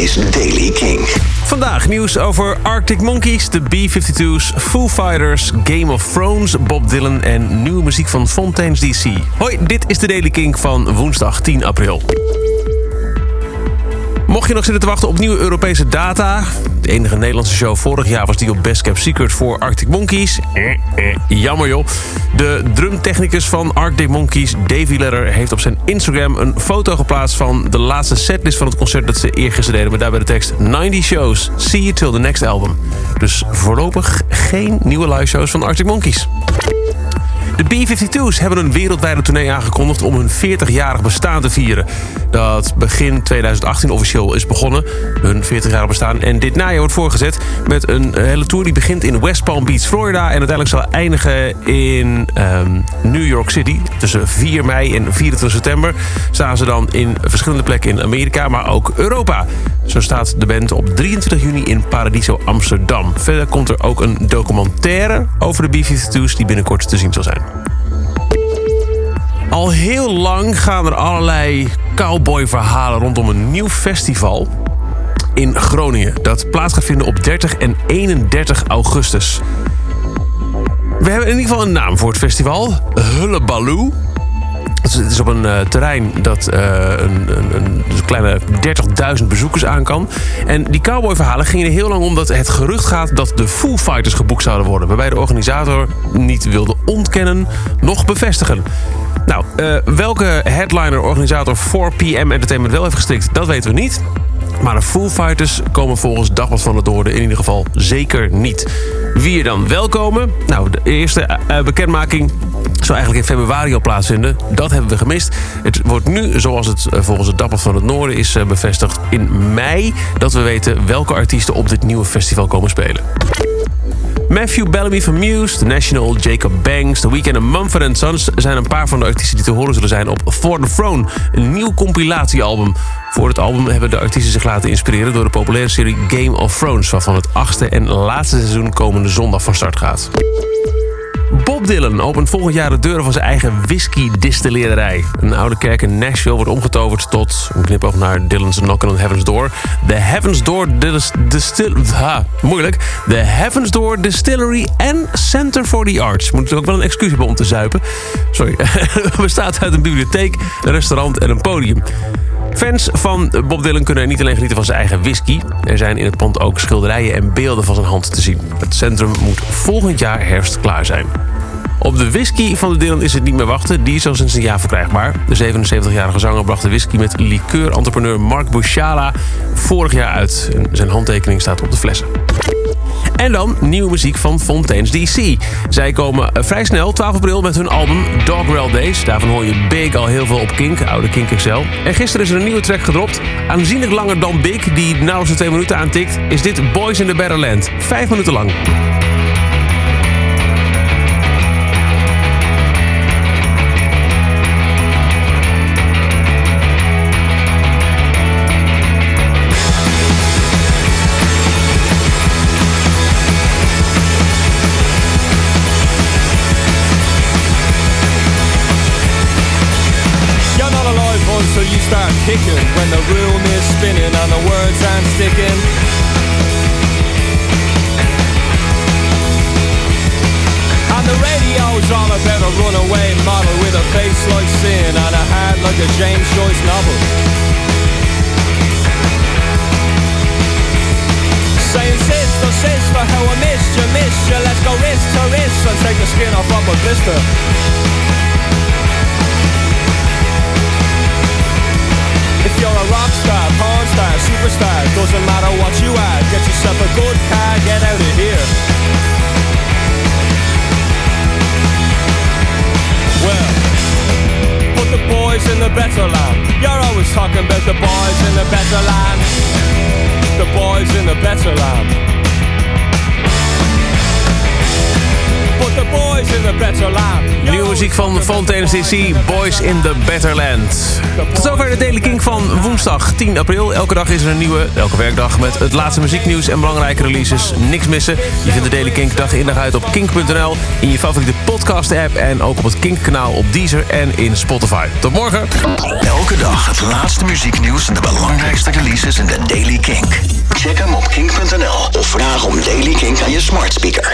is Daily King. Vandaag nieuws over Arctic Monkeys, de B-52's, Foo Fighters, Game of Thrones, Bob Dylan en nieuwe muziek van Fontaines DC. Hoi, dit is de Daily King van woensdag 10 april. Mocht je nog zitten te wachten op nieuwe Europese data... de enige Nederlandse show vorig jaar was die op Best Kept Secret voor Arctic Monkeys. Eh, eh, jammer joh. De drumtechnicus van Arctic Monkeys, Davy Letter... heeft op zijn Instagram een foto geplaatst van de laatste setlist van het concert... dat ze eergisteren deden, met daarbij de tekst 90 shows, see you till the next album. Dus voorlopig geen nieuwe live shows van Arctic Monkeys. De B-52's hebben een wereldwijde tournee aangekondigd om hun 40-jarig bestaan te vieren. Dat begin 2018 officieel is begonnen, hun 40-jarig bestaan. En dit najaar wordt voorgezet met een hele tour die begint in West Palm Beach, Florida. En uiteindelijk zal eindigen in um, New York City. Tussen 4 mei en 24 september staan ze dan in verschillende plekken in Amerika, maar ook Europa. Zo staat de band op 23 juni in Paradiso Amsterdam. Verder komt er ook een documentaire over de B-52's die binnenkort te zien zal zijn. Al heel lang gaan er allerlei cowboy-verhalen rondom een nieuw festival in Groningen. Dat plaats gaat vinden op 30 en 31 augustus. We hebben in ieder geval een naam voor het festival. Hullabaloo. Het is op een uh, terrein dat uh, een, een, een, kleine 30.000 bezoekers aan kan. En die cowboyverhalen gingen heel lang om dat het gerucht gaat dat de Foo Fighters geboekt zouden worden. Waarbij de organisator niet wilde ontkennen, nog bevestigen. Nou, uh, welke headliner-organisator 4PM Entertainment wel heeft gestrikt, dat weten we niet. Maar de Foo Fighters komen volgens Dagblad van het Noorden in ieder geval zeker niet. Wie er dan wel komen? Nou, de eerste uh, bekendmaking zou eigenlijk in februari al plaatsvinden. Dat hebben we gemist. Het wordt nu, zoals het volgens het Dagblad van het Noorden is bevestigd, in mei... dat we weten welke artiesten op dit nieuwe festival komen spelen. Matthew Bellamy van Muse, The National, Jacob Banks, The Weeknd en Mumford Sons... zijn een paar van de artiesten die te horen zullen zijn op For the Throne. Een nieuw compilatiealbum. Voor het album hebben de artiesten zich laten inspireren... door de populaire serie Game of Thrones... waarvan het achtste en laatste seizoen komende zondag van start gaat. Bob Dylan opent volgend jaar de deuren van zijn eigen whisky-distilleerderij. Een oude kerk in Nashville wordt omgetoverd tot, een knipoog naar Dylan's Knockin' on Heaven's Door... de Heaven's Door Distillery... Ha, moeilijk. De Heaven's Door Distillery and Center for the Arts. Moet ook wel een excuus hebben om te zuipen. Sorry. Bestaat uit een bibliotheek, een restaurant en een podium. Fans van Bob Dylan kunnen niet alleen genieten van zijn eigen whisky. Er zijn in het pand ook schilderijen en beelden van zijn hand te zien. Het centrum moet volgend jaar herfst klaar zijn. Op de whisky van de Dylan is het niet meer wachten. Die is al sinds een jaar verkrijgbaar. De 77-jarige zanger bracht de whisky met liqueur-entrepreneur Mark Bushala vorig jaar uit. Zijn handtekening staat op de flessen. En dan nieuwe muziek van Fontaines DC. Zij komen vrij snel, 12 april, met hun album Doggerel Days. Daarvan hoor je Big al heel veel op Kink, oude Kink XL. En gisteren is er een nieuwe track gedropt. Aanzienlijk langer dan Big, die nauwelijks de twee minuten aantikt... is dit Boys in the Better Land. Vijf minuten lang. So you start kicking when the room is spinning and the words aren't sticking. And the radio's all about a runaway model with a face like sin and a heart like a James Joyce novel. Saying sister, sister, how I missed you, missed you. Let's go wrist to wrist and take the skin off of a blister. Superstar, doesn't matter what you are. Get yourself a good car, get out of here. Well, put the boys in the better land. You're always talking about the boys in the better land. The boys in the better land. Put the boys in the better land. Muziek van Fontaine CC, Boys in the Better Land. Tot zover de Daily Kink van woensdag 10 april. Elke dag is er een nieuwe, elke werkdag met het laatste muzieknieuws en belangrijke releases. Niks missen. Je vindt de Daily Kink dag in dag uit op kink.nl, in je favoriete podcast app en ook op het Kink kanaal op Deezer en in Spotify. Tot morgen. Elke dag het laatste muzieknieuws en de belangrijkste releases in de Daily Kink. Check hem op kink.nl of vraag om Daily Kink aan je smart speaker.